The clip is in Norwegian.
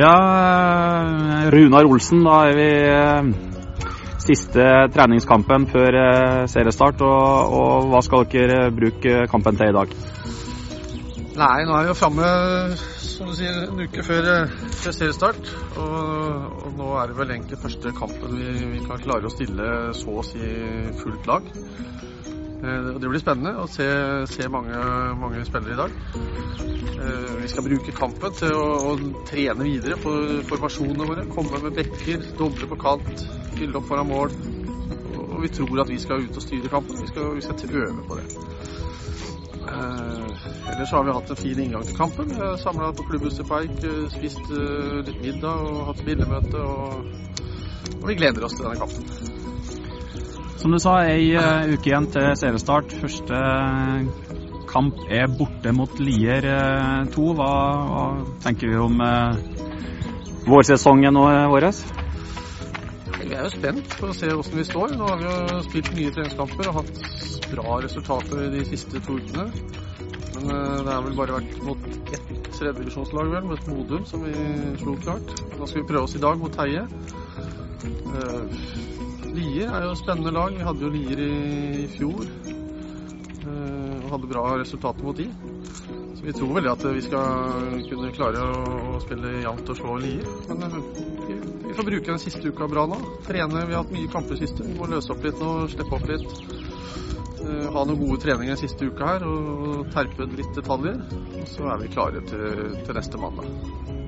Ja, Runar Olsen, da er vi eh, siste treningskampen før eh, seriestart. Og, og hva skal dere bruke kampen til i dag? Nei, nå er vi jo framme som du sier, en uke før, før seriestart. Og, og, nå er det vel egentlig første kampen vi, vi kan klare å stille så å si fullt lag. Eh, det blir spennende å se, se mange, mange, spillere i dag. Eh, vi skal bruke kampen til å, å trene videre på formasjonene våre. Komme med bekker, doble på kant, fylle opp foran mål. Og vi tror at vi skal ut og styre kampen. Vi skal, vi skal øve på det. Eh, ellers har vi hatt en fin inngang til kampen. Samla på klubbhuset Peik, spist litt middag og hatt spillemøte. Og, og vi gleder oss til denne kampen. Som du sa, ei uh, uke igjen til seriestart. Første uh, kamp er borte mot Lier 2. Uh, hva, hva, tenker vi om vårsesongen vår? Vi er jo spent på å se hvordan vi står. Nå har vi jo spilt mye treningskamper og hatt bra resultater de siste to ukene. Men det har vel bare vært mot ett tredjedivisjonslag, vel, mot Modum, som vi slo klart. Nå skal vi prøve oss i dag mot Teie. Lier er jo et spennende lag. Vi hadde jo Lier i, fjor. Uh, og hadde bra resultater mot de. Så vi tror vel at vi skal kunne klare å, spille jevnt og slå Lier. Men eh, vi, vi, får bruke den siste uka bra nå. Trene. Vi har hatt mye kamper siste. Vi må løse opp litt nå, slippe opp litt. Uh, ha noen gode treninger den siste uka her og terpe litt detaljer. Og så er vi klare til, til neste mandag.